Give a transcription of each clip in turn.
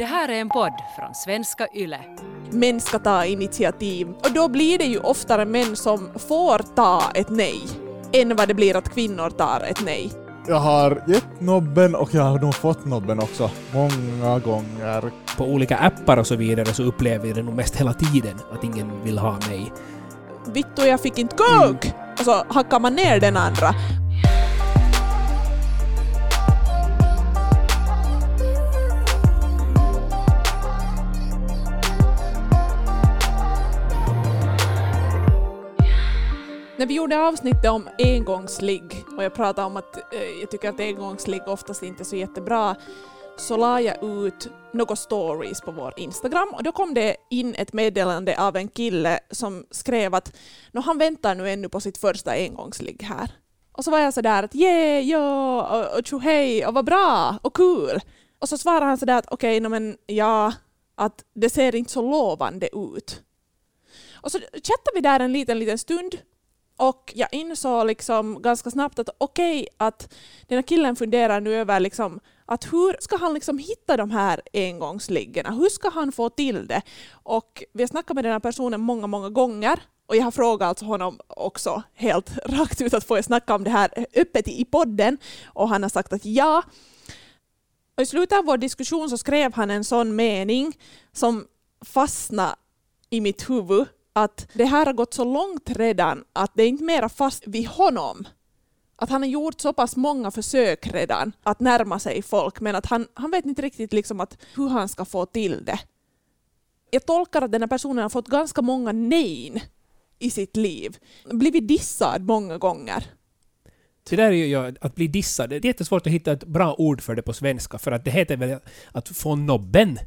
Det här är en podd från svenska YLE. Män ska ta initiativ och då blir det ju oftare män som får ta ett nej än vad det blir att kvinnor tar ett nej. Jag har gett nobben och jag har nog fått nobben också. Många gånger. På olika appar och så vidare så upplever vi det nog mest hela tiden att ingen vill ha mig. Vittu, jag fick inte kuk! Och så hackar man ner den andra. När vi gjorde avsnittet om engångsligg och jag pratade om att eh, jag tycker att engångsligg oftast inte är så jättebra så la jag ut några stories på vår Instagram och då kom det in ett meddelande av en kille som skrev att "Nå, han väntar nu ännu på sitt första engångsligg här. Och så var jag sådär att yeah, ja, och, och tjohej, och vad bra, och kul. Och så svarade han sådär att okej, okay, men ja, att det ser inte så lovande ut. Och så chattade vi där en liten, liten stund och jag insåg liksom ganska snabbt att okej, att den här killen funderar nu över liksom att hur ska han liksom hitta de här engångsliggorna? Hur ska han få till det? Och vi har snackat med den här personen många, många gånger och jag har frågat alltså honom också helt rakt ut att få jag snacka om det här öppet i podden och han har sagt att ja. Och I slutet av vår diskussion så skrev han en sån mening som fastnade i mitt huvud att det här har gått så långt redan att det är inte mera fast vid honom. Att han har gjort så pass många försök redan att närma sig folk men att han, han vet inte riktigt liksom att hur han ska få till det. Jag tolkar att den här personen har fått ganska många nej i sitt liv. Blivit dissad många gånger. Det där är ju att bli dissad. Det är jättesvårt att hitta ett bra ord för det på svenska, för att det heter väl att få nobben.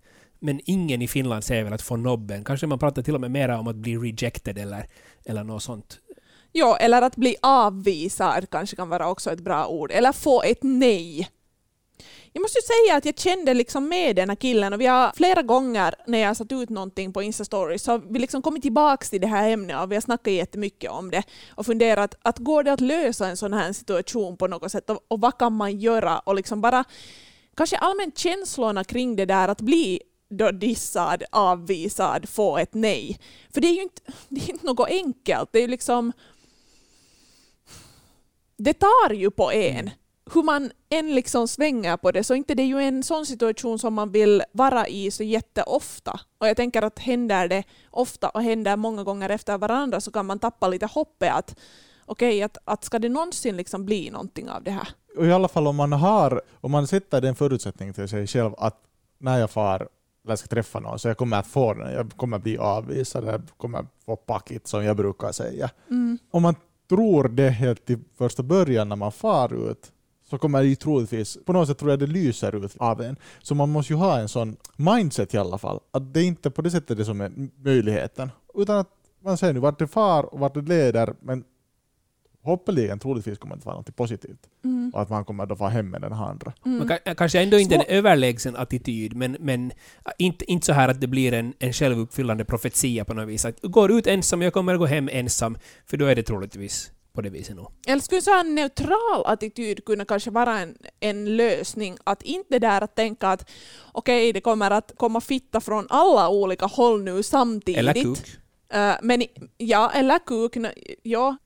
Men ingen i Finland säger väl att få nobben. Kanske man pratar till och med mer om att bli rejected eller, eller något sånt. Ja, eller att bli avvisad kanske kan vara också ett bra ord. Eller få ett nej. Jag måste ju säga att jag kände liksom med den här killen och vi har flera gånger när jag har satt ut någonting på Insta-stories så har vi liksom kommit tillbaka till det här ämnet och vi har snackat jättemycket om det och funderat att går det att lösa en sån här situation på något sätt och, och vad kan man göra och liksom bara kanske allmänt känslorna kring det där att bli då dissad, avvisad, få ett nej. För det är ju inte, det är inte något enkelt. Det är ju liksom... Det tar ju på en. Hur man än liksom svänger på det så inte det är ju en sån situation som man vill vara i så jätteofta. Och jag tänker att händer det ofta och händer många gånger efter varandra så kan man tappa lite hoppet att okej, okay, att, att ska det någonsin liksom bli någonting av det här? Och I alla fall om man har, om man sätter den förutsättning till sig själv att när jag far eller ska träffa någon, så jag kommer att få den. Jag kommer att bli avvisad, jag kommer att få packet som jag brukar säga. Mm. Om man tror det helt i första början när man far ut, så kommer det troligtvis, på något sätt tror jag det lyser ut av en. Så man måste ju ha en sån mindset i alla fall, att det är inte på det sättet det som är möjligheten, utan att man ser nu vart det far och vart det leder, men hoppeligen troligtvis kommer det att vara något positivt. Mm. Och att man kommer att få hem med den här andra. Man kan, kanske ändå inte en överlägsen attityd, men, men inte, inte så här att det blir en, en självuppfyllande profetia på något vis. Att går ut ensam, jag kommer att gå hem ensam, för då är det troligtvis på det viset nog. Eller skulle så en neutral attityd kunna kanske vara en, en lösning? Att inte där att tänka att okej, okay, det kommer att komma fitta från alla olika håll nu samtidigt. Eller kuk. Uh, men, ja, eller kuk. Ja,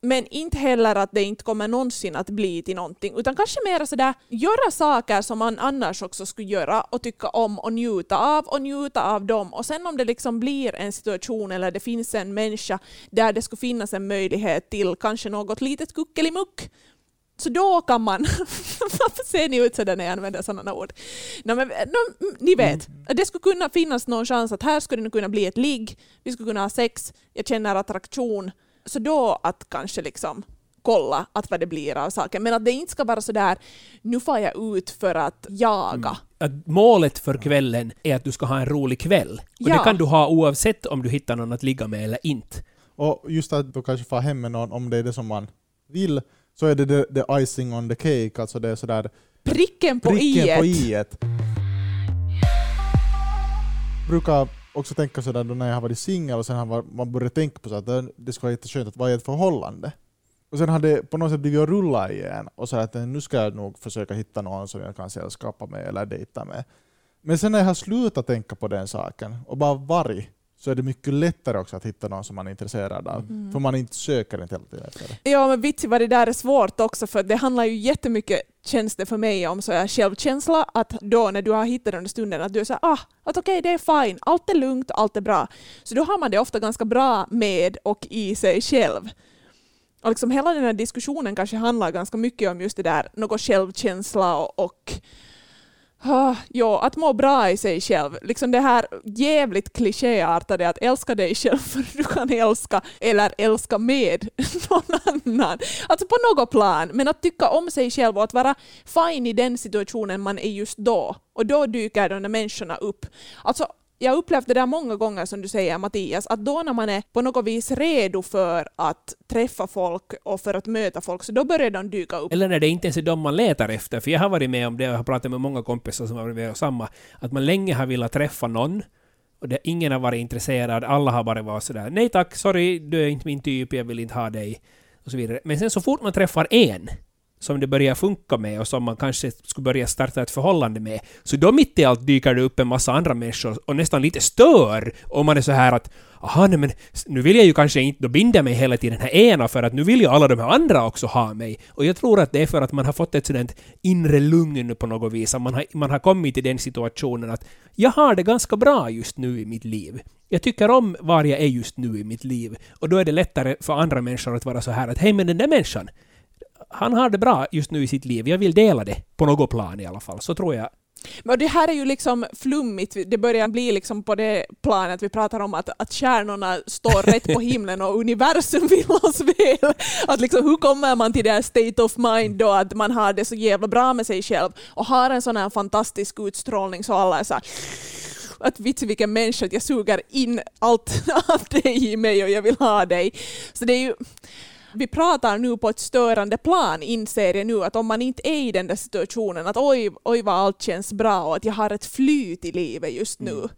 men inte heller att det inte kommer någonsin att bli till någonting, utan kanske mer sådär göra saker som man annars också skulle göra och tycka om och njuta av och njuta av dem. Och sen om det liksom blir en situation eller det finns en människa där det skulle finnas en möjlighet till kanske något litet kuckelimuck, så då kan man... Varför ser ni ut sådär när jag använder sådana ord? No, men, no, ni vet, mm. det skulle kunna finnas någon chans att här skulle det kunna bli ett ligg, vi skulle kunna ha sex, jag känner attraktion, så då att kanske liksom kolla att vad det blir av saken. Men att det inte ska vara så där nu får jag ut för att jaga. Mm. Att målet för kvällen är att du ska ha en rolig kväll. Och ja. det kan du ha oavsett om du hittar någon att ligga med eller inte. Och just att du kanske får hem med någon, om det är det som man vill, så är det the, the icing on the cake, alltså det är sådär pricken på pricken på i-et. Brukar också tänka sådär då när jag har varit singel och sen har man börjat tänka på så att det skulle vara jätteskönt att vara i ett förhållande. Och sen har det på något sätt blivit att rulla igen och så att eh, nu ska jag nog försöka hitta någon som jag kan sällskapa med eller dejta med. Men sen när jag har slutat tänka på den saken och bara varit så är det mycket lättare också att hitta någon som man är intresserad av. Mm. För man inte söker inte hela tiden efter det. Ja, men vitsi vad det där är svårt också, för det handlar ju jättemycket, känns det för mig, om så här självkänsla, att då när du har hittat den stunden, att du är så här, ah, att okej, det är fine, allt är lugnt, allt är bra. Så då har man det ofta ganska bra med och i sig själv. Och liksom hela den här diskussionen kanske handlar ganska mycket om just det där, något självkänsla och, och Ah, ja, jo, att må bra i sig själv. Liksom det här jävligt klichéartade att älska dig själv för du kan älska eller älska med någon annan. Alltså på något plan. Men att tycka om sig själv och att vara fine i den situationen man är just då. Och då dyker de där människorna upp. Alltså jag har upplevt det där många gånger som du säger Mattias, att då när man är på något vis redo för att träffa folk och för att möta folk, så då börjar de dyka upp. Eller när det inte ens är de man letar efter. För jag har varit med om det och har pratat med många kompisar som har varit med om samma. Att man länge har velat träffa någon och det, ingen har varit intresserad. Alla har bara varit sådär nej tack, sorry, du är inte min typ, jag vill inte ha dig. Och så vidare. Men sen så fort man träffar en som det börjar funka med och som man kanske skulle börja starta ett förhållande med. Så då mitt i allt dyker det upp en massa andra människor och nästan lite stör om man är så här att aha, nej men nu vill jag ju kanske inte då binda mig hela tiden den här ena för att nu vill ju alla de här andra också ha mig. Och jag tror att det är för att man har fått ett sådant inre lugn på något vis. Att man har, man har kommit till den situationen att jag har det ganska bra just nu i mitt liv. Jag tycker om var jag är just nu i mitt liv. Och då är det lättare för andra människor att vara så här att hej men den där människan, han har det bra just nu i sitt liv. Jag vill dela det på något plan i alla fall. Så tror jag. Men det här är ju liksom flummigt, det börjar bli liksom på det planet vi pratar om att, att stjärnorna står rätt på himlen och universum vill oss väl. Att liksom, hur kommer man till det här state of mind då att man har det så jävla bra med sig själv och har en sån här fantastisk utstrålning så alla är så här, att vits vilken människa, att jag suger in allt av dig i mig och jag vill ha dig. Så det är ju vi pratar nu på ett störande plan, inser jag nu, att om man inte är i den där situationen, att oj, oj vad allt känns bra och att jag har ett flyt i livet just nu. Mm.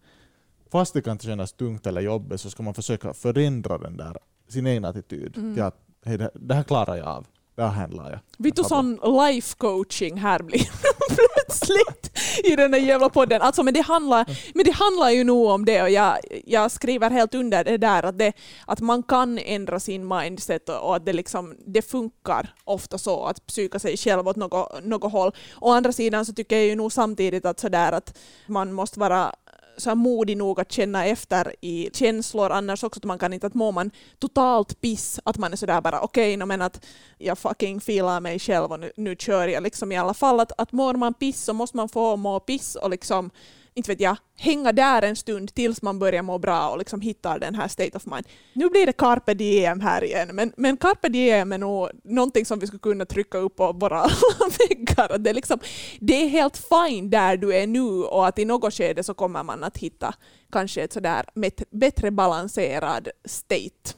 Fast det kan kännas tungt eller jobbigt så ska man försöka förändra den där, sin egen attityd Mm. till att hej, det, det här klarar jag av. Det här handlar jag. Vi tog Ja, sån life coaching här blir plötsligt i den där jävla podden. Alltså, men, det handlar, men det handlar ju nog om det och jag, jag skriver helt under det där att, det, att man kan ändra sin mindset och, och att det, liksom, det funkar ofta så att psyka sig själv åt något, något håll. Å andra sidan så tycker jag ju nog samtidigt att, sådär att man måste vara så här modig nog att känna efter i känslor, annars också att man kan inte, att mår man totalt piss, att man är sådär bara okej, okay, men att jag fucking filar mig själv och nu, nu kör jag liksom i alla fall. Att, att mår man piss så måste man få må piss och liksom, inte vet jag, hänga där en stund tills man börjar må bra och liksom hittar den här state of mind. Nu blir det carpe diem här igen, men, men carpe diem är nog någonting som vi skulle kunna trycka upp på våra väggar. Det är, liksom, det är helt fine där du är nu och att i något skede så kommer man att hitta kanske ett sådär bättre balanserad state.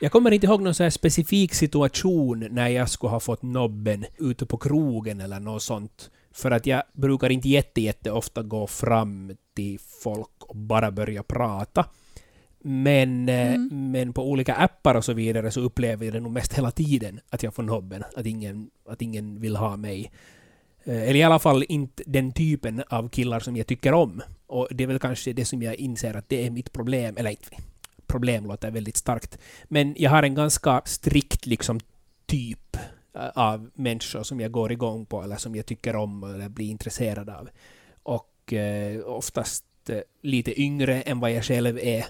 Jag kommer inte ihåg någon så här specifik situation när jag skulle ha fått nobben ute på krogen eller något sånt. För att jag brukar inte jätte, jätte ofta gå fram till folk och bara börja prata. Men, eh, Mm. men på olika appar och så vidare så upplever jag det nog mest hela tiden att jag får nobben. Att ingen, att ingen vill ha mig. Eh, Eller i alla fall inte den typen av killar som jag tycker om. Och det är väl kanske det som jag inser att det är mitt problem. Eller inte problem låter väldigt starkt. Men jag har en ganska strikt liksom typ Eh, av människor som jag går igång på eller som jag tycker om eller blir intresserad av. Och eh, oftast eh, lite yngre än vad jag själv är.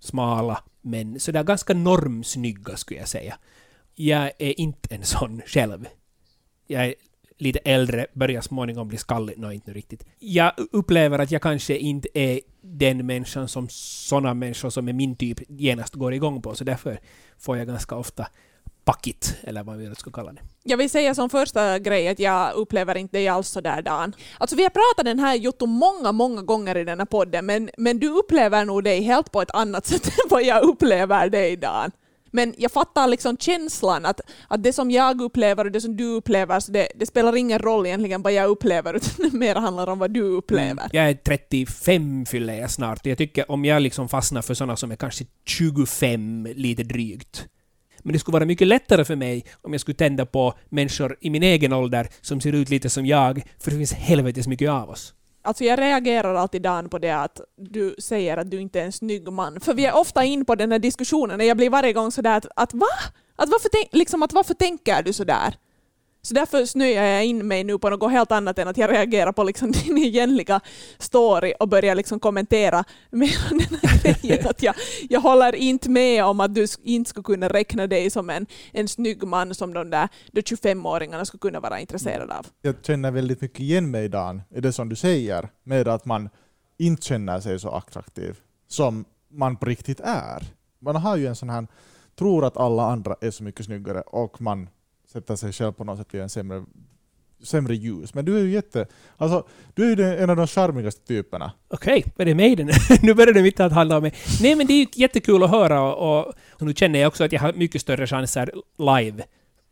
Smala, men sådär ganska normsnygga skulle jag säga. Jag är inte en sån själv. Jag är lite äldre, börjar småningom bli skallig. Nå, inte nu riktigt. Jag upplever att jag kanske inte är den människan som såna människor som är min typ genast går igång på, så därför får jag ganska ofta packit, eller vad vi ska kalla det. Jag vill säga som första grej att jag upplever inte dig alls sådär Dan. Alltså vi har pratat den här Jotto många, många gånger i den här podden men, men du upplever nog dig helt på ett annat sätt än vad jag upplever dig Dan. Men jag fattar liksom känslan att, att det som jag upplever och det som du upplever, så det, det spelar ingen roll egentligen vad jag upplever utan det mer handlar om vad du upplever. Jag är 35 fyller jag snart. Jag tycker om jag liksom fastnar för såna som är kanske 25 lite drygt. Men det skulle vara mycket lättare för mig om jag skulle tända på människor i min egen ålder som ser ut lite som jag, för det finns helvetes mycket av oss. Alltså jag reagerar alltid Dan på det att du säger att du inte är en snygg man. För vi är ofta in på den här diskussionen och jag blir varje gång sådär att, att va? Att varför, liksom, att varför tänker du sådär? Så därför snöar jag in mig nu på något helt annat än att jag reagerar på liksom din egentliga story och börjar liksom kommentera med den här grejen. Att jag, jag håller inte med om att du inte skulle kunna räkna dig som en, en snygg man som de där 25-åringarna skulle kunna vara intresserade av. Jag känner väldigt mycket igen mig Dan, i det som du säger, med att man inte känner sig så attraktiv som man på riktigt är. Man har ju en sån här, tror att alla andra är så mycket snyggare och man sätta sig själv på något sätt i en sämre, sämre ljus. Men du är ju jätte... Alltså, du är ju en av de charmigaste typerna. Okej, okay, är det mig den? nu börjar det mitt att handla om mig. Nej, men det är ju jättekul att höra och, och, och nu känner jag också att jag har mycket större chanser live.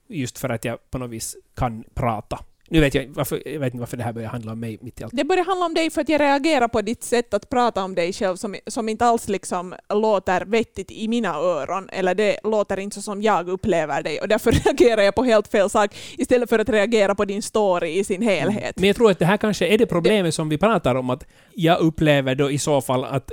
Just för att jag på något vis kan prata. Nu vet jag, varför, jag vet inte varför det här börjar handla om mig mitt i allt. Det börjar handla om dig för att jag reagerar på ditt sätt att prata om dig själv som, som inte alls liksom låter vettigt i mina öron, eller det låter inte så som jag upplever dig, och därför reagerar jag på helt fel sak istället för att reagera på din story i sin helhet. Men jag tror att det här kanske är det problemet som vi pratar om, att jag upplever då i så fall att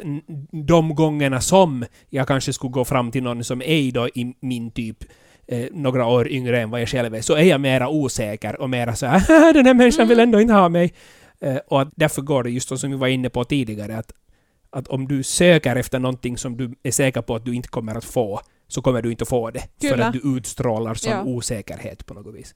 de gångerna som jag kanske skulle gå fram till någon som är då i min typ eh, några år yngre än vad jag själv är, så är jag mera osäker och mera så här den här människan vill ändå inte ha mig. Eh, och att därför går det just som vi var inne på tidigare, att, att om du söker efter någonting som du är säker på att du inte kommer att få, så kommer du inte att få det. För Kyllä. att du utstrålar som Ja. osäkerhet på något vis.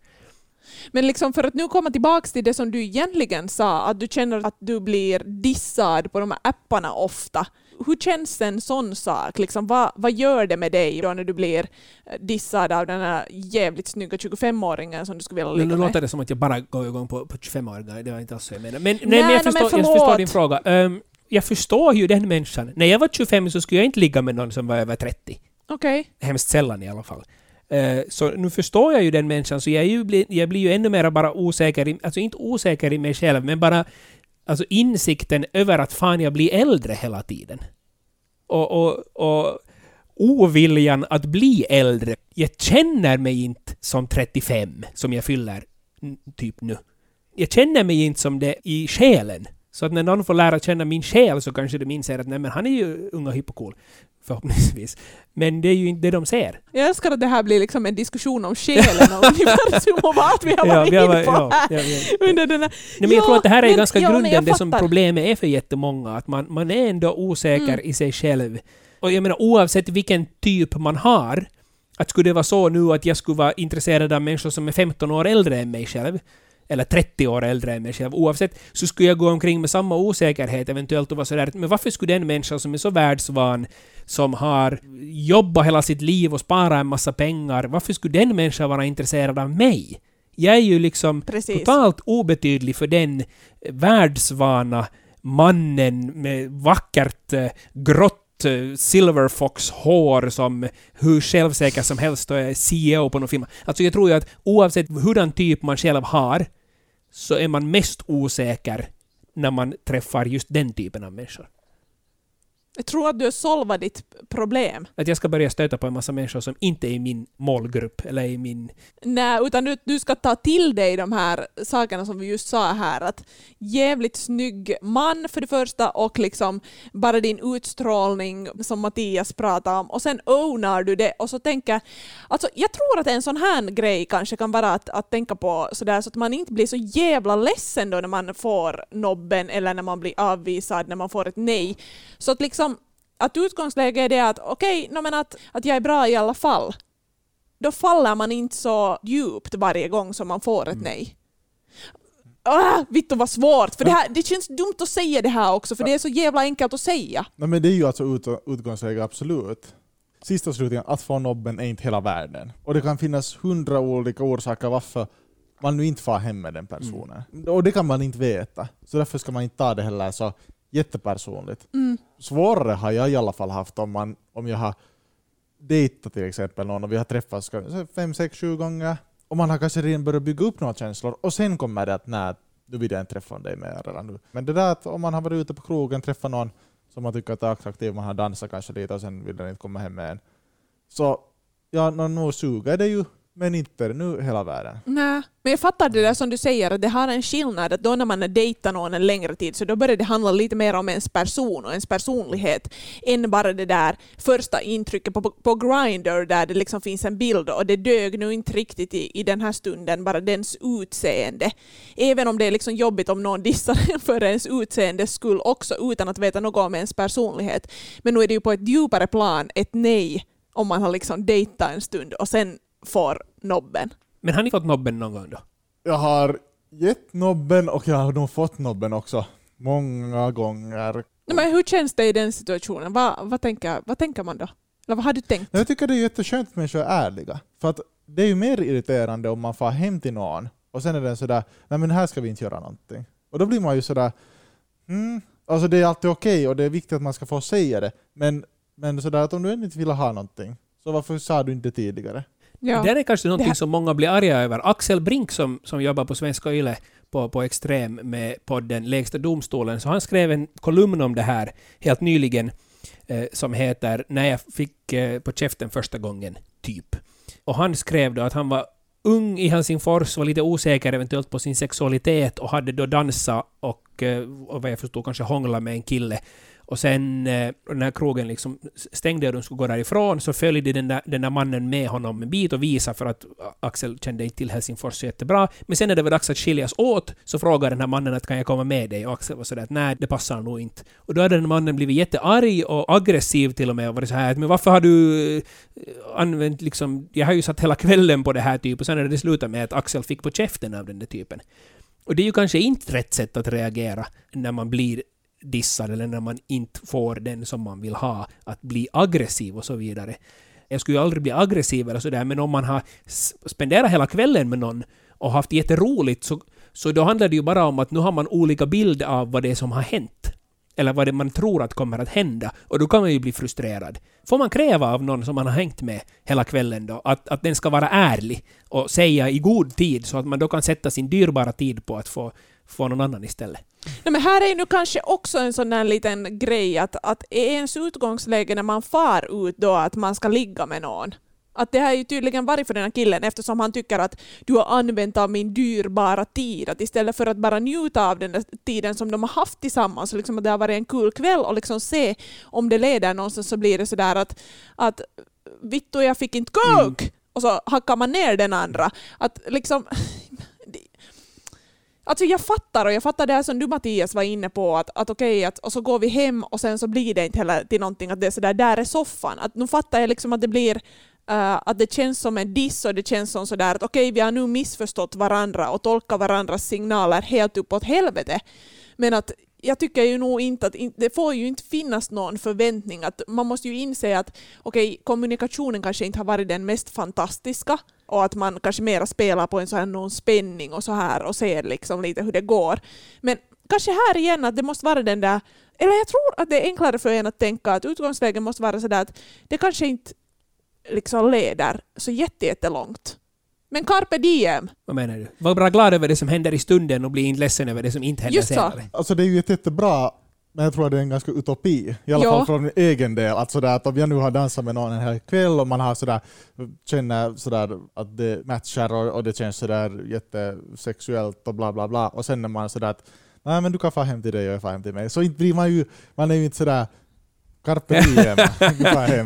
Men liksom för att nu komma tillbaka till det som du egentligen sa, att du känner att du blir dissad på de här apparna ofta. Hur känns en sån sak? Liksom, vad, vad gör det med dig då när du blir eh, dissad av den här jävligt snygga 25-åringen som du skulle vilja Nu, ligga nu med? låter det som att jag bara går igång på, på 25-åringar, det var inte alls så jag menar. Men, nej, Nej, men jag, no, men förstår, jag förstår din fråga. Ehm, jag förstår ju den människan. När jag var 25 så skulle jag inte ligga med någon som var över 30. Okej. Hemskt sällan i alla fall. Eh, så nu förstår jag ju den människan, så jag, ju, bli- jag blir ju ännu mer bara osäker, i, alltså inte osäker i mig själv, men bara alltså insikten över att fan jag blir äldre hela tiden. Och, och, och oviljan att bli äldre. Jag känner mig inte som 35, som jag fyller typ nu. Jag känner mig inte som det i själen. Så att när någon får lära känna min själ så kanske de inser att nej men han är ju ung och hipp och cool. Förhoppningsvis. Men det är ju inte det de ser. Jag älskar att det här blir liksom en diskussion om själen och universum och vad vi har varit har inne på ja, ja, ja. Under den här. Nej, men jag Ja, tror att det här är men- ganska ja, grunden, det som problemet är för jättemånga. Att man, man är ändå osäker Mm. i sig själv. Och jag menar oavsett vilken typ man har, att skulle det vara så nu att jag skulle vara intresserad av människor som är 15 år äldre än mig själv, eller 30 år äldre än mig själv, oavsett, så skulle jag gå omkring med samma osäkerhet eventuellt och vara sådär, men varför skulle den människa som är så världsvan, som har jobbat hela sitt liv och sparat en massa pengar, varför skulle den människan vara intresserad av mig? Jag är ju liksom Precis. totalt obetydlig för den världsvana mannen med vackert eh, grått eh, silverfox-hår som hur självsäker som helst och är CEO på någon firma. Alltså jag tror ju att oavsett hurdan typ man själv har så är man mest osäker när man träffar just den typen av människor. Jag tror att du har solvat ditt problem. Att jag ska börja stöta på en massa människor som inte är i min målgrupp eller i min... Nej, utan du, du ska ta till dig de här sakerna som vi just sa här. Att jävligt snygg man för det första och liksom bara din utstrålning som Mattias pratade om och sen ownar du det och så tänker... Alltså jag tror att en sån här grej kanske kan vara att, att tänka på sådär så att man inte blir så jävla ledsen då när man får nobben eller när man blir avvisad, när man får ett nej. Så att liksom att utgångsläget är det att okej, no, men att, att jag är bra i alla fall då faller man inte så djupt varje gång som man får ett nej. Ah, Vittu vad svårt, för det, här, det känns dumt att säga det här också, för det är så jävla enkelt att säga. Nej, men det är ju alltså ut, utgångsläge, absolut. Sista slutligen, att få nobben är inte hela världen. Och det kan finnas hundra olika orsaker varför man nu inte får hem med den personen. Och det kan man inte veta. Så därför ska man inte ta det heller så jättepersonligt. Mm. Svårare har jag i alla fall haft om, man, om jag har dejtat till exempel någon och vi har träffats fem, sex, sju gånger och man har kanske redan börjat bygga upp några känslor och sen kommer det att nej, nu vill jag inte träffa dig mer redan nu. Men det där att om man har varit ute på krogen, träffat någon som man tycker att är attraktiv, man har dansat kanske lite och sen vill den inte komma hem med en. Så ja, nu suger det ju, men inte nu hela världen. Nej, men jag fattar det där som du säger, att det har en skillnad att då när man dejtar någon en längre tid så då börjar det handla lite mer om ens person och ens personlighet än bara det där första intrycket på, på Grindr där det liksom finns en bild och det dög nu inte riktigt i, i den här stunden, bara dens utseende. Även om det är liksom jobbigt om någon dissar en för ens utseende skull också utan att veta något om ens personlighet. Men nu är det ju på ett djupare plan ett nej om man har liksom dejtat en stund och sen får nobben. Men har ni fått nobben någon gång då? Jag har gett nobben och jag har nog fått nobben också. Många gånger. Nej, Men hur känns det i den situationen? Vad, vad, tänker, vad tänker man då? Eller vad har du tänkt? Jag tycker det är jätteskönt att människor är ärliga. För att det är ju mer irriterande om man får hem till någon och sen är den sådär, nej men här ska vi inte göra någonting. Och då blir man ju sådär, mm, alltså det är alltid okej och det är viktigt att man ska få säga det, men, men sådär att om du inte vill ha någonting, så varför sa du inte tidigare? Ja. Det är kanske någonting här- som många blir arga över. Axel Brink som, som jobbar på Svenska Yle på, på Extrem med podden Lägsta domstolen, så han skrev en kolumn om det här helt nyligen eh, som heter När jag fick eh, på käften första gången, typ. Och han skrev då att han var ung i Helsingfors, var lite osäker eventuellt på sin sexualitet och hade då dansat och, eh, och vad jag förstod kanske hånglat med en kille. Och sen eh, när krogen liksom stängde och de skulle gå därifrån så följde den där, den där mannen med honom en bit och visade för att Axel kände inte till Helsingfors så jättebra. Men sen när det var dags att skiljas åt så frågade den här mannen att kan jag komma med dig? Och Axel var sådär att nej, det passar nog inte. Och då hade den mannen blivit jättearg och aggressiv till och med och varit så här att men varför har du eh, använt liksom, jag har ju satt hela kvällen på det här typ och sen hade det slutat med att Axel fick på käften av den där typen. Och det är ju kanske inte rätt sätt att reagera när man blir dissad eller när man inte får den som man vill ha, att bli aggressiv och så vidare. Jag skulle ju aldrig bli aggressiv eller sådär, men om man har spenderat hela kvällen med någon och haft jätteroligt så, så då handlar det ju bara om att nu har man olika bild av vad det är som har hänt. Eller vad det man tror att kommer att hända. Och då kan man ju bli frustrerad. Får man kräva av någon som man har hängt med hela kvällen då, att, att den ska vara ärlig och säga i god tid så att man då kan sätta sin dyrbara tid på att få, få någon annan istället. Nej, men här är nu kanske också en sån där liten grej att, att är ens utgångsläge när man far ut då att man ska ligga med någon? Att det har ju tydligen varit för den här killen eftersom han tycker att du har använt av min dyrbara tid. Att istället för att bara njuta av den där tiden som de har haft tillsammans, och liksom att det har varit en kul kväll och liksom se om det leder någonstans så blir det sådär att, att vittu jag fick inte kuk! Och så hackar man ner den andra. Att liksom... Alltså jag fattar, och jag fattar det här som du Mattias var inne på, att, att okej, att, och så går vi hem och sen så blir det inte heller till någonting, att det är sådär, där är soffan. Att nu fattar jag liksom att det blir, Uh, att det känns som en diss och det känns som sådär att okej, vi har nu missförstått varandra och tolkat varandras signaler helt uppåt helvete. Men att jag tycker ju nog inte att det får ju inte finnas någon förväntning. Att man måste ju inse att okej, kommunikationen kanske inte har varit den mest fantastiska och att man kanske mera spelar på en sån här någon spänning och så här och ser liksom lite hur det går. Men kanske här igen att det måste vara den där, eller jag tror att det är enklare för en att tänka att utgångsläget måste vara sådär att det kanske inte liksom leder så jätte- jättelångt. Men carpe diem, Vad menar du? Var bara glad över det som händer i stunden och bli inte ledsen över det som inte händer Just så. senare. Alltså det är ju jätte- jättebra, men jag tror att det är en ganska utopi. I alla Ja. fall från min egen del. Att sådär, att om jag nu har dansat med någon en hel kväll och man har sådär, känner sådär att det matchar och, och det känns sådär jättesexuellt och bla bla bla. Och sen är man sådär att nej men du kan få hem till dig och jag får hem till mig. Så inte blir man ju, man är ju inte sådär carpe diem.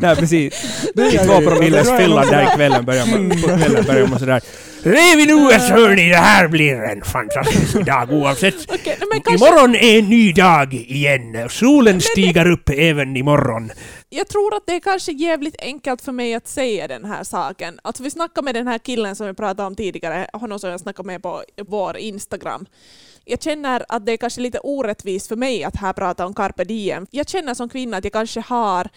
Nej, precis. Det är Två promilles fylla där kvällen börjar man, på kvällen börjar man sådär. Rev nu ett hörni, det här blir en fantastisk dag oavsett. Okej, men kanske, Imorgon är en ny dag igen. Solen stiger upp även imorgon jag tror att det är kanske jävligt enkelt för mig att säga den här saken. Alltså vi snackade med den här killen som vi pratade om tidigare, honom som jag snackade med på vår Instagram. Jag känner att det är kanske lite orättvist för mig att här prata om carpe diem. Jag känner som kvinna att jag kanske har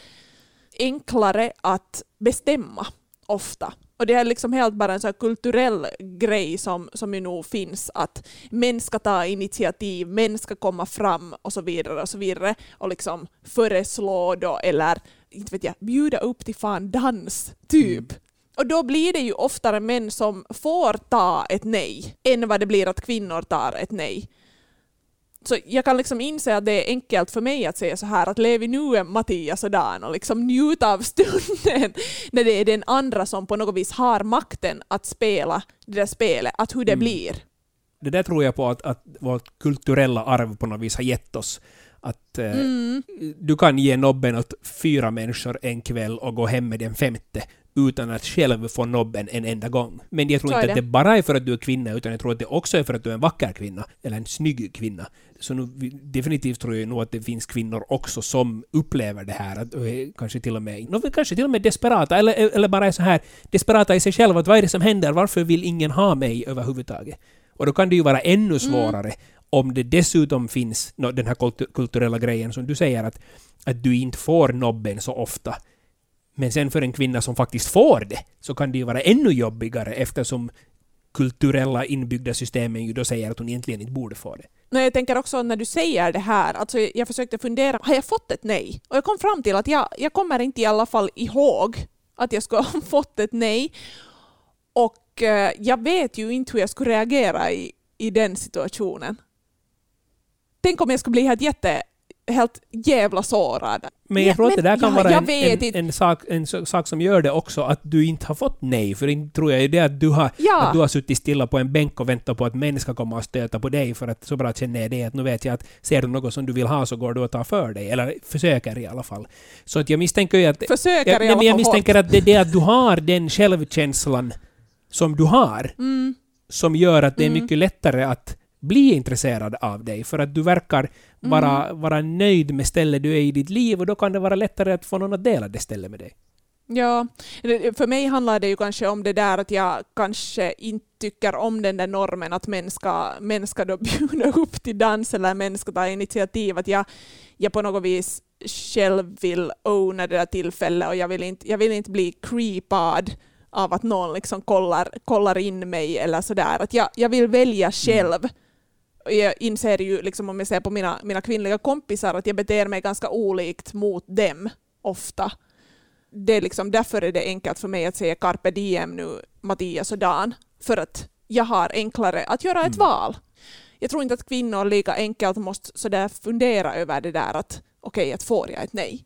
enklare att bestämma ofta. Och det är liksom helt bara en här kulturell grej som, som ju nog finns att män ska ta initiativ, män ska komma fram och så vidare och så vidare och liksom föreslå då eller inte vet jag, bjuda upp till fan dans, typ. Och då blir det ju oftare män som får ta ett nej än vad det blir att kvinnor tar ett nej. Så jag kan liksom inse att det är enkelt för mig att säga så här att lev i nu Mattias och Dan och liksom njuta av stunden när det är den andra som på något vis har makten att spela det där spelet, att hur det Mm. blir. Det där tror jag på att, att vårt kulturella arv på något vis har gett oss. Att eh, Mm. du kan ge nobben åt fyra människor en kväll och gå hem med den femte utan att själv få nobben en enda gång. Men jag tror inte att det. det bara är för att du är kvinna, utan jag tror att det också är för att du är en vacker kvinna, eller en snygg kvinna. Så nu, definitivt tror jag nog att det finns kvinnor också som upplever det här, att, kanske till och med, no, kanske till och med desperata, eller, eller bara är så här desperata i sig själva, att vad är det som händer, varför vill ingen ha mig överhuvudtaget? Och då kan det ju vara ännu svårare om det dessutom finns nå, den här kultu- kulturella grejen som du säger att, att du inte får nobben så ofta. Men sen för en kvinna som faktiskt får det så kan det ju vara ännu jobbigare eftersom kulturella inbyggda systemen ju då säger att hon egentligen inte borde få det. Men jag tänker också när du säger det här, alltså jag försökte fundera, har jag fått ett nej? Och jag kom fram till att jag, jag kommer inte i alla fall ihåg att jag skulle ha fått ett nej. Och eh, jag vet ju inte hur jag skulle reagera i, i den situationen. Tänk om jag skulle bli helt jätte, helt jävla sårad. Men jag Ja, tror att det där kan jag- vara en, en, en, sak, en sak som gör det också, att du inte har fått nej. För inte tror jag är det att du har Ja. Att du har suttit stilla på en bänk och väntat på att män ska komma och stöta på dig för att så bra känner jag det att nu vet jag att ser du något som du vill ha så går du och tar för dig. Eller försöker i alla fall. Så att jag misstänker ju att... Försöker jag, i alla men jag fall misstänker att det är det att du har den självkänslan som du har Mm. som gör att det är Mm. mycket lättare att bli intresserad av dig. För att du verkar vara, Mm. vara nöjd med stället du är i ditt liv och då kan det vara lättare att få någon att dela det stället med dig. Ja, det- för mig handlar det ju kanske om det där att jag kanske inte tycker om den där normen att män ska, män ska då bjuda upp till dans eller män ska ta initiativ. Att jag, jag på något vis själv vill owna det där tillfället och jag vill inte, jag vill inte bli creepad av att någon liksom kollar, kollar in mig eller sådär. Att jag, jag vill välja själv. Och jag inser ju, liksom, om jag ser på mina, mina kvinnliga kompisar, att jag beter mig ganska olikt mot dem ofta det är liksom, därför är det enkelt för mig att säga carpe diem nu, Mattias och Dan. För att jag har enklare att göra ett Mm. val. Jag tror inte att kvinnor lika enkelt måste sådär fundera över det där att okej, att får jag ett nej?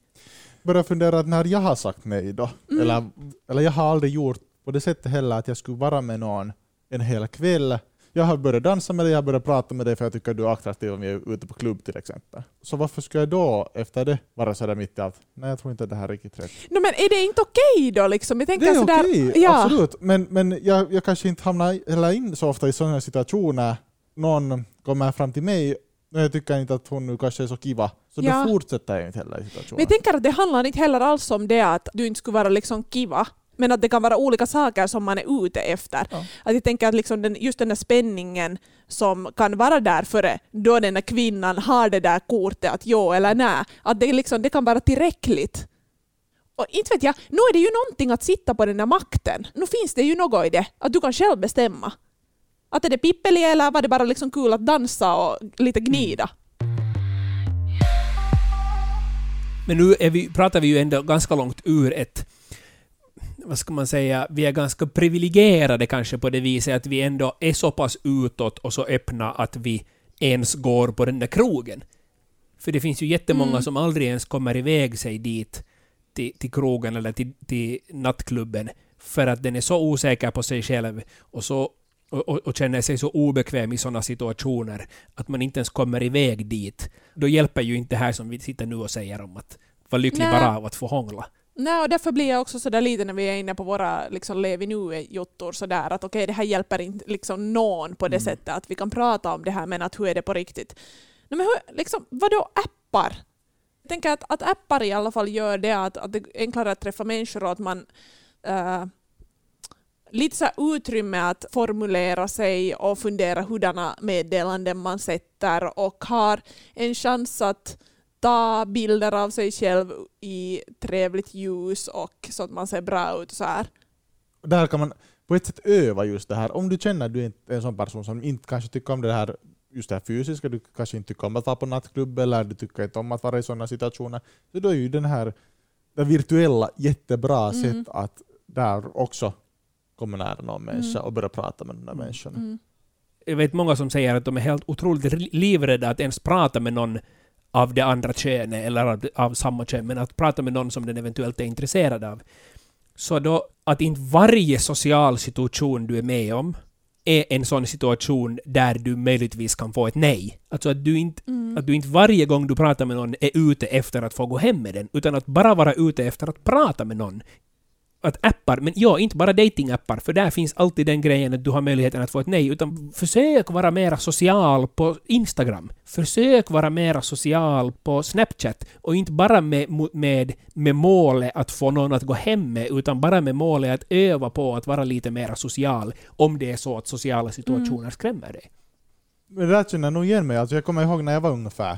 börjar fundera att när jag har sagt nej då, Mm. eller, eller jag har aldrig gjort på det sättet heller att jag skulle vara med någon en hel kväll. Jag har börjat dansa med dig, jag har börjat prata med dig för jag tycker att du är attraktiv om vi är ute på klubb till exempel. Så varför ska jag då efter det vara sådär mitt i allt? Nej, jag tror inte att det här är riktigt rätt. No, men är det inte okej då? Liksom? Jag tänker Det är sådär, okej, ja. absolut. Men, men jag, jag kanske inte hamnar heller in så ofta i sådana situationer. Någon kommer fram till mig och jag tycker inte att hon nu kanske är så kiva. Så Ja. då fortsätter jag inte heller i Men situationen. jag tänker att det handlar inte heller alls om det att du inte skulle vara liksom kiva, men att det kan vara olika saker som man är ute efter. Ja. Att jag tänker att liksom den, just den där spänningen som kan vara där före då den där kvinnan har det där kortet att jo eller nej, att det, liksom, det kan vara tillräckligt. Och inte vet jag, nu är det ju någonting att sitta på den där makten. Nu finns det ju något i det, att du kan själv bestämma. Att är det pippeli eller var det bara liksom kul att dansa och lite gnida? Men nu vi, pratar vi ju ändå ganska långt ur ett vad ska man säga, vi är ganska privilegierade kanske på det viset att vi ändå är så pass utåt och så öppna att vi ens går på den där krogen. För det finns ju jättemånga Mm. som aldrig ens kommer iväg sig dit till, till krogen eller till, till nattklubben för att den är så osäker på sig själv och, så, och, och, och känner sig så obekväm i sådana situationer att man inte ens kommer iväg dit. Då hjälper ju inte det här som vi sitter nu och säger om att vara lycklig Nej. bara av att få hångla. Nej, och därför blir jag också sådär lite när vi är inne på våra liksom, lev i nu-jottor sådär att okej, det här hjälper inte liksom, någon på det Mm. sättet att vi kan prata om det här men att hur är det på riktigt? Nej, men hur, liksom, vadå appar? Jag tänker att, att appar i alla fall gör det att, att det är enklare att träffa människor och att man eh, lite så utrymme att formulera sig och fundera hurdana meddelanden man sätter och har en chans att ta bilder av sig själv i trevligt ljus och så att man ser bra ut så här. där kan man på ett sätt öva just det här. Om du känner att du är en sån person som inte kanske tycker om det här just det här fysiska, du kanske inte tycker om att vara på nattklubb eller du tycker inte om att vara i sådana situationer, så då är ju den här den virtuella jättebra Mm. sätt att där också komma nära någon människa Mm. och börja prata med den där människan. Mm. jag vet många som säger att de är helt otroligt livrädda att ens prata med någon av det andra könet eller av, av samma kön, men att prata med någon som den eventuellt är intresserad av. Så då att inte varje social situation du är med om är en sån situation där du möjligtvis kan få ett nej. Alltså att du inte, att du inte varje gång du pratar med någon är ute efter att få gå hem med den, utan att bara vara ute efter att prata med någon. Att appar, men ja, inte bara datingappar, för där finns alltid den grejen att du har möjligheten att få ett nej, utan försök vara mera social på Instagram. Försök vara mera social på Snapchat och inte bara med, med, med målet att få någon att gå hem med, utan bara med målet att öva på att vara lite mera social om det är så att sociala situationer skrämmer dig. Men det där känner jag nog igen mig. Alltså jag kommer ihåg när jag var ungefär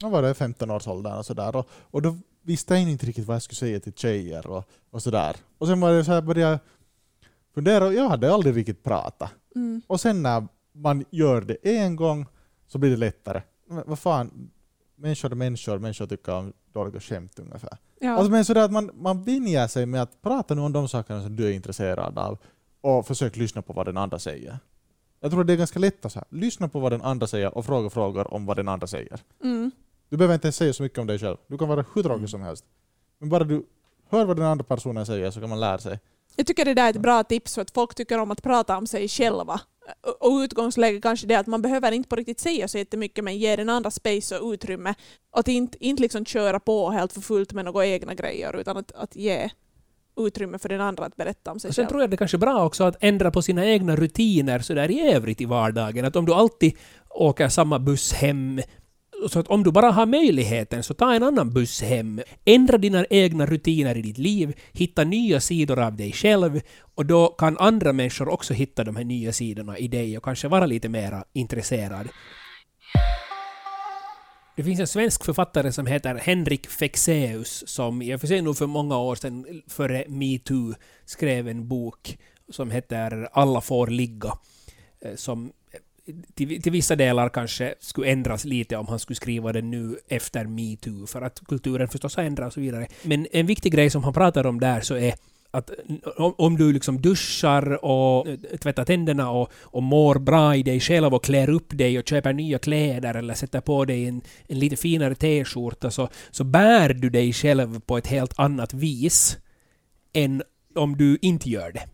jag var det 15 års åldern och sådär. Och, och då visste jag inte riktigt vad jag skulle säga till tjejer och, och sådär. Och sen var det så här, började jag fundera och jag hade aldrig riktigt pratat. Mm. Och sen när man gör det en gång så blir det lättare. Men vad fan, människor är människor, människor tycker om dåliga skämt ungefär. Ja. Alltså men sådär att man, man vänjer sig med att prata nu om de sakerna som du är intresserad av och försök lyssna på vad den andra säger. Jag tror det är ganska lätt att så här, lyssna på vad den andra säger och fråga frågor om vad den andra säger. mm. Du behöver inte säga så mycket om dig själv. Du kan vara hur tråkig Mm. som helst. Men bara du hör vad den andra personen säger så kan man lära sig. Jag tycker det där är ett bra tips för att folk tycker om att prata om sig själva. Och- utgångsläget kanske det är att man behöver inte på riktigt säga så jättemycket men ge den andra space och utrymme. Att inte, inte liksom köra på helt för fullt med några egna grejer utan att, att ge utrymme för den andra att berätta om sig Och sen själv. tror jag det kanske är bra också att ändra på sina egna rutiner så där i övrigt i vardagen. Att om du alltid åker samma buss hem så att om du bara har möjligheten så ta en annan buss hem. Ändra dina egna rutiner i ditt liv, hitta nya sidor av dig själv och då kan andra människor också hitta de här nya sidorna i dig och kanske vara lite mera intresserad. Det finns en svensk författare som heter Henrik Fexeus som i och för sig nog för många år sedan, före metoo, skrev en bok som heter Alla får ligga. Eh, som till, till vissa delar kanske skulle ändras lite om han skulle skriva den nu efter metoo, för att kulturen förstås har ändrats och så vidare. Men en viktig grej som han pratar om där så är att om, om du liksom duschar och eh, tvättar tänderna och, och mår bra i dig själv och klär upp dig och köper nya kläder eller sätter på dig en, en lite finare t-skjorta så, så bär du dig själv på ett helt annat vis än om du inte gör det.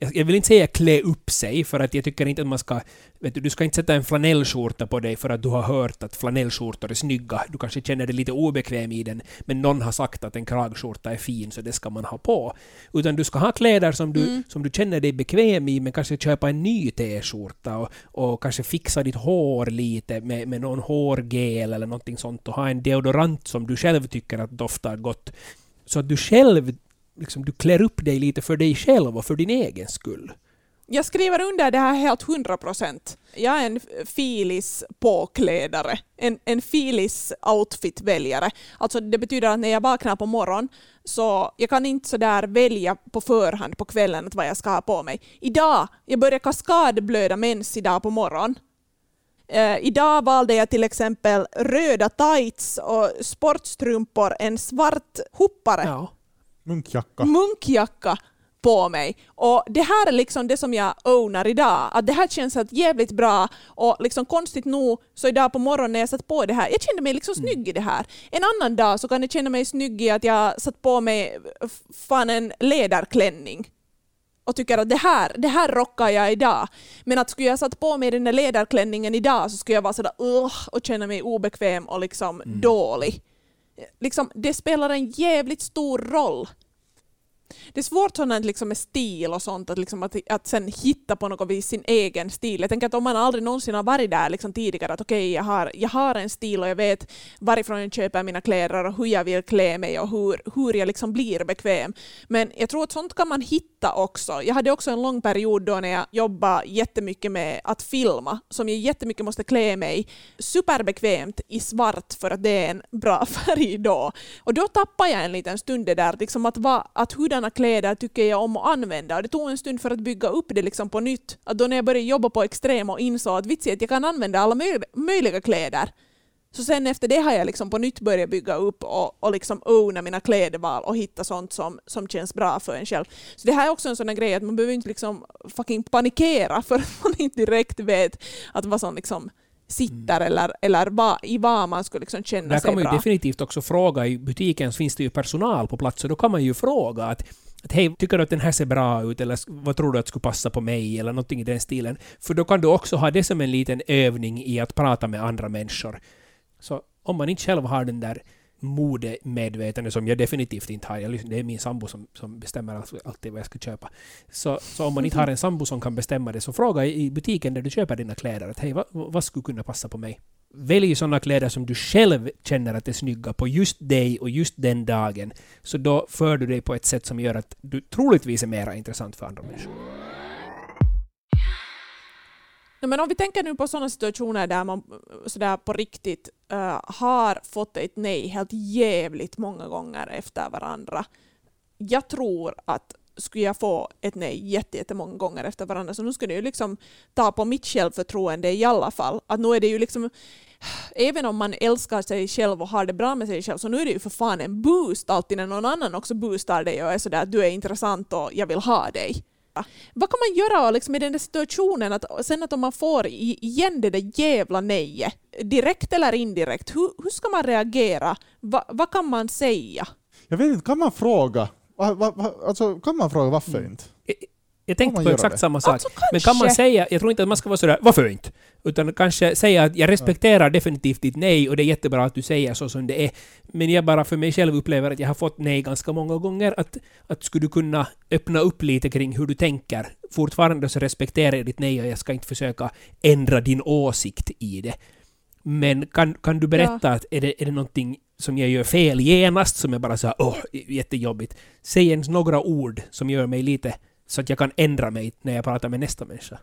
Jag vill inte säga klä upp sig, för att jag tycker inte att man ska... Vet du, du ska inte sätta en flanellskjorta på dig för att du har hört att flanellskjortor är snygga. Du kanske känner dig lite obekväm i den, men någon har sagt att en kragskjorta är fin, så det ska man ha på. Utan du ska ha kläder som du, Mm. som du känner dig bekväm i, men kanske köpa en ny t-skjorta och, och kanske fixa ditt hår lite med, med någon hårgel eller någonting sånt och ha en deodorant som du själv tycker att doftar gott. Så att du själv liksom, du klär upp dig lite för dig själv och för din egen skull. Jag skriver under det här helt 100 procent. Jag är en filis påklädare, en, en filis outfit-väljare. Alltså det betyder att när jag vaknar på morgonen så jag kan inte sådär välja på förhand på kvällen att vad jag ska ha på mig. Idag, jag börjar kaskadblöda mens idag på morgonen. Eh, idag valde jag till exempel röda tights och sportstrumpor, en svart hoppare Ja. Munkjacka. munkjacka på mig. Och det här är liksom det som jag ownar idag. Att det här känns helt jävligt bra och liksom konstigt nog så idag på morgonen när jag satt på det här, jag kände mig liksom snygg i det här. En annan dag så kan jag känna mig snygg i att jag satt på mig fan en läderklänning och tycker att det här, det här rockar jag idag. Men att skulle jag satt på mig den där läderklänningen idag så skulle jag vara sådär och känna mig obekväm och liksom dålig. Liksom, det spelar en jävligt stor roll. Det är svårt sådant liksom med stil och sånt, att, liksom att, att sen hitta på något vis sin egen stil. Jag tänker att om man aldrig någonsin har varit där liksom tidigare, att okej, jag, har, jag har en stil och jag vet varifrån jag köper mina kläder och hur jag vill klä mig och hur, hur jag liksom blir bekväm. Men jag tror att sånt kan man hitta också. Jag hade också en lång period då när jag jobbade jättemycket med att filma, som jag jättemycket måste klä mig superbekvämt i svart för att det är en bra färg då. Och då tappade jag en liten stund det där, liksom att, va, att moderna kläder tycker jag om att använda. Och det tog en stund för att bygga upp det liksom på nytt. Att då när jag började jobba på Extrem och insåg att vitsen att jag kan använda alla möj- möjliga kläder Så sen efter det har jag liksom på nytt börjat bygga upp och, och liksom owna mina klädval och hitta sånt som, som känns bra för en själv. Så det här är också en sån här grej att man behöver inte liksom fucking panikera för att man inte direkt vet att vad som liksom sitter Mm. eller, eller vad, i vad man skulle liksom känna Där sig kan man ju bra. definitivt också fråga. I butiken så finns det ju personal på plats och då kan man ju fråga att att hej, tycker du att den här ser bra ut eller vad tror du att skulle passa på mig eller någonting i den stilen. För då kan du också ha det som en liten övning i att prata med andra människor. Så om man inte själv har den där modemedvetande som jag definitivt inte har. Jag, det är min sambo som, som bestämmer allt- alltid vad jag ska köpa. Så, så om man inte har en sambo som kan bestämma det så fråga i i butiken där du köper dina kläder att hej, vad, vad skulle kunna passa på mig? Välj sådana kläder som du själv känner att är snygga på just dig och just den dagen. Så då för du dig på ett sätt som gör att du troligtvis är mera intressant för andra människor. Men om vi tänker nu på sådana situationer där man sådär på riktigt uh, har fått ett nej helt jävligt många gånger efter varandra. Jag tror att skulle jag få ett nej jätte- jättemånga gånger efter varandra så nu skulle det ju liksom ta på mitt självförtroende i alla fall. Att nu är det ju liksom Även om man älskar sig själv och har det bra med sig själv så nu är det ju för fan en boost alltid när någon annan också boostar dig och är sådär att du är intressant och jag vill ha dig. Vad kan man göra liksom, i den där situationen att sen att om man får igen det där jävla nejet, direkt eller indirekt, hur, hur ska man reagera? Va, vad kan man säga? Jag vet inte, kan man fråga? Alltså, kan man fråga varför Mm. inte? Jag tänkte på exakt det? samma sak. Alltså Men kan man säga, jag tror inte att man ska vara sådär ”varför inte?” utan kanske säga att jag respekterar definitivt ditt nej och det är jättebra att du säger så som det är. Men jag bara för mig själv upplever att jag har fått nej ganska många gånger. Att, att skulle du kunna öppna upp lite kring hur du tänker? Fortfarande så respekterar jag ditt nej och jag ska inte försöka ändra din åsikt i det. Men kan, kan du berätta att är det, är det någonting som jag gör fel genast som jag bara säger åh, jättejobbigt. Säg ens några ord som gör mig lite så att jag kan ändra mig när jag pratar med nästa människa.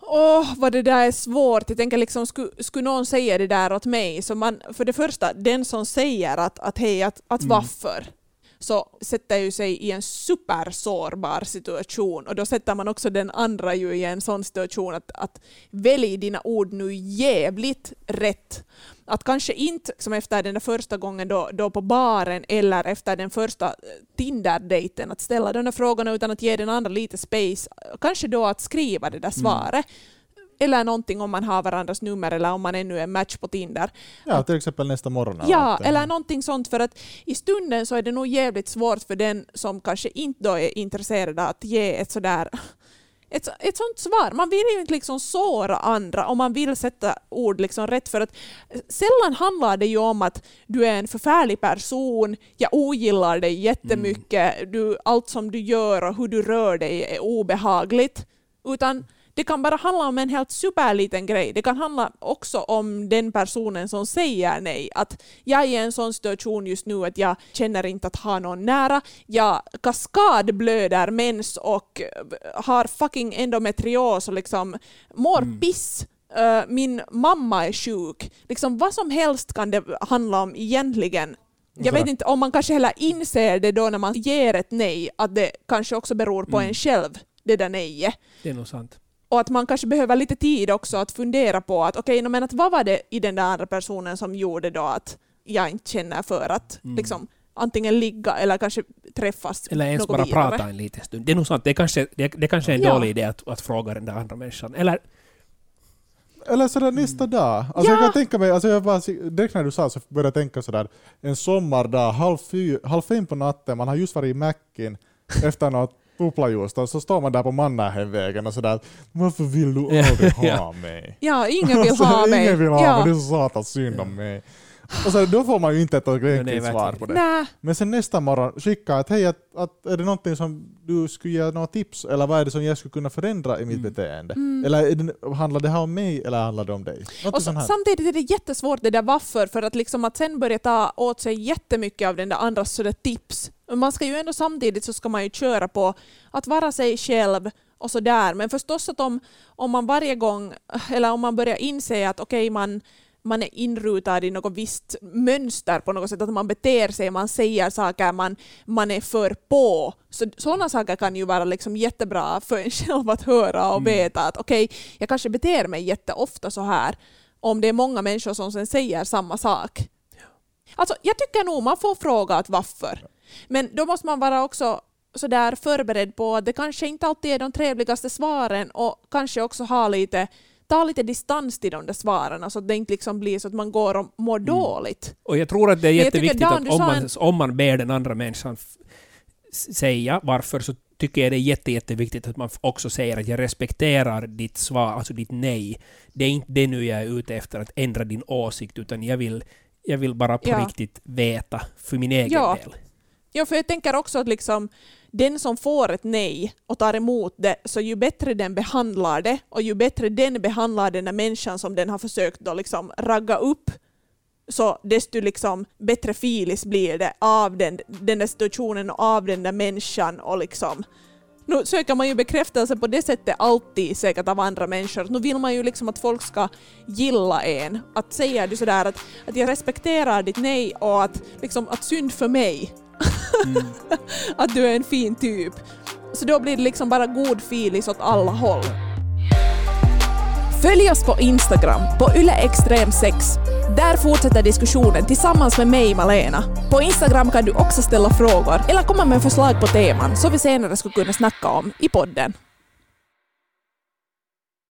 Åh, vad det där är svårt. Jag tänker liksom, skulle, skulle någon säga det där åt mig, så man, för det första, den som säger att, att hej, att, att Mm. varför, så sätter ju sig i en supersårbar situation och då sätter man också den andra ju i en sån situation att, att välj dina ord nu jävligt rätt. Att kanske inte som efter den där första gången då, då på baren eller efter den första eh, Tinder-dejten att ställa de där frågorna utan att ge den andra lite space. Kanske då att skriva det där svaret. Eller någonting om man har varandras nummer eller om man ännu är en match på Tinder. Ja, till exempel nästa morgon. eller Ja, någonting. eller någonting sånt för att i stunden så är det nog jävligt svårt för den som kanske inte då är intresserad att ge ett sådär ett, ett sånt svar. Man vill ju inte liksom såra andra och man vill sätta ord liksom rätt för att sällan handlar det ju om att du är en förfärlig person, jag ogillar dig jättemycket, du, allt som du gör och hur du rör dig är obehagligt. Utan det kan bara handla om en helt superliten grej. Det kan handla också om den personen som säger nej. Att jag är i en sån situation just nu att jag känner inte att ha någon nära. Jag kaskadblöder mens och har fucking endometrios och liksom mår piss. Eh, Min mamma är sjuk. Liksom vad som helst kan det handla om egentligen. Jag vet inte om man kanske heller inser det då när man ger ett nej, att det kanske också beror på Mm. en själv, det där nejet. Det är nog sant. Och att man kanske behöver lite tid också att fundera på att okej, okay, men att vad var det i den där andra personen som gjorde då att jag inte känner för att Mm. liksom antingen ligga eller kanske träffas Eller ens bara vidare. prata en liten stund. Det är nog sant. Det kanske, det, det kanske är en Ja. dålig idé att, att fråga den där andra människan. Eller Eller sådär nästa dag. Alltså Ja. jag kan tänka mig, alltså jag bara, direkt när du sa så började jag tänka sådär, en sommardag, halv, fy, halv fem på natten, man har just varit i Mackin efter något bubblajuice, och så står man där på Mannerheimvägen och sådär, varför vill du aldrig ha mig? Ja, ingen vill Alltså, ha mig. Ingen vill ha ja. mig, det är så satans synd om mig. Och så, då får man ju inte ett ordentligt svar på det. Nä. Men sen nästa morgon skicka att hej, att, att, är det någonting som du skulle ge några tips eller vad är det som jag skulle kunna förändra i mitt Mm. beteende? Mm. Eller det, handlar det här om mig eller handlar det om dig? Något Och så, här. samtidigt är det jättesvårt det där varför, för att, liksom att sen börja ta åt sig jättemycket av den där andras sådär tips. Men Man ska ju ändå samtidigt så ska man ju köra på att vara sig själv och sådär. Men förstås att om, om man varje gång, eller om man börjar inse att okej man man är inrutad i något visst mönster på något sätt, att man beter sig, man säger saker, man, man är för på. Så, sådana saker kan ju vara liksom jättebra för en själv att höra och Mm. veta att okej, jag kanske beter mig jätteofta så här. om det är många människor som sen säger samma sak. Alltså, jag tycker nog man får fråga att varför. Men då måste man vara också sådär förberedd på att det kanske inte alltid är de trevligaste svaren och kanske också ha lite ta lite distans till de där svaren så att det inte liksom blir så att man går och mår dåligt. Och jag tror att det är jätteviktigt tycker, Dan, att om man, en- om man ber den andra människan säga varför så tycker jag det är jätte, jätteviktigt att man också säger att jag respekterar ditt svar, alltså ditt nej. Det är inte det nu jag är ute efter, att ändra din åsikt, utan jag vill, jag vill bara på Ja. riktigt veta för min egen Ja. del. Ja, för jag tänker också att liksom, den som får ett nej och tar emot det, så ju bättre den behandlar det och ju bättre den behandlar den där människan som den har försökt då liksom ragga upp, så desto liksom bättre filis blir det av den, den där situationen och av den där människan. Och liksom, nu söker man ju bekräftelse på det sättet alltid säkert av andra människor. Nu vill man ju liksom att folk ska gilla en. Att säga du sådär att, att jag respekterar ditt nej och att, liksom, att synd för mig Mm. att du är en fin typ. Så då blir det liksom bara god filis åt alla håll. Följ oss på Instagram, på yleextrem6. Där fortsätter diskussionen tillsammans med mig, Malena. På Instagram kan du också ställa frågor eller komma med förslag på teman som vi senare skulle kunna snacka om i podden.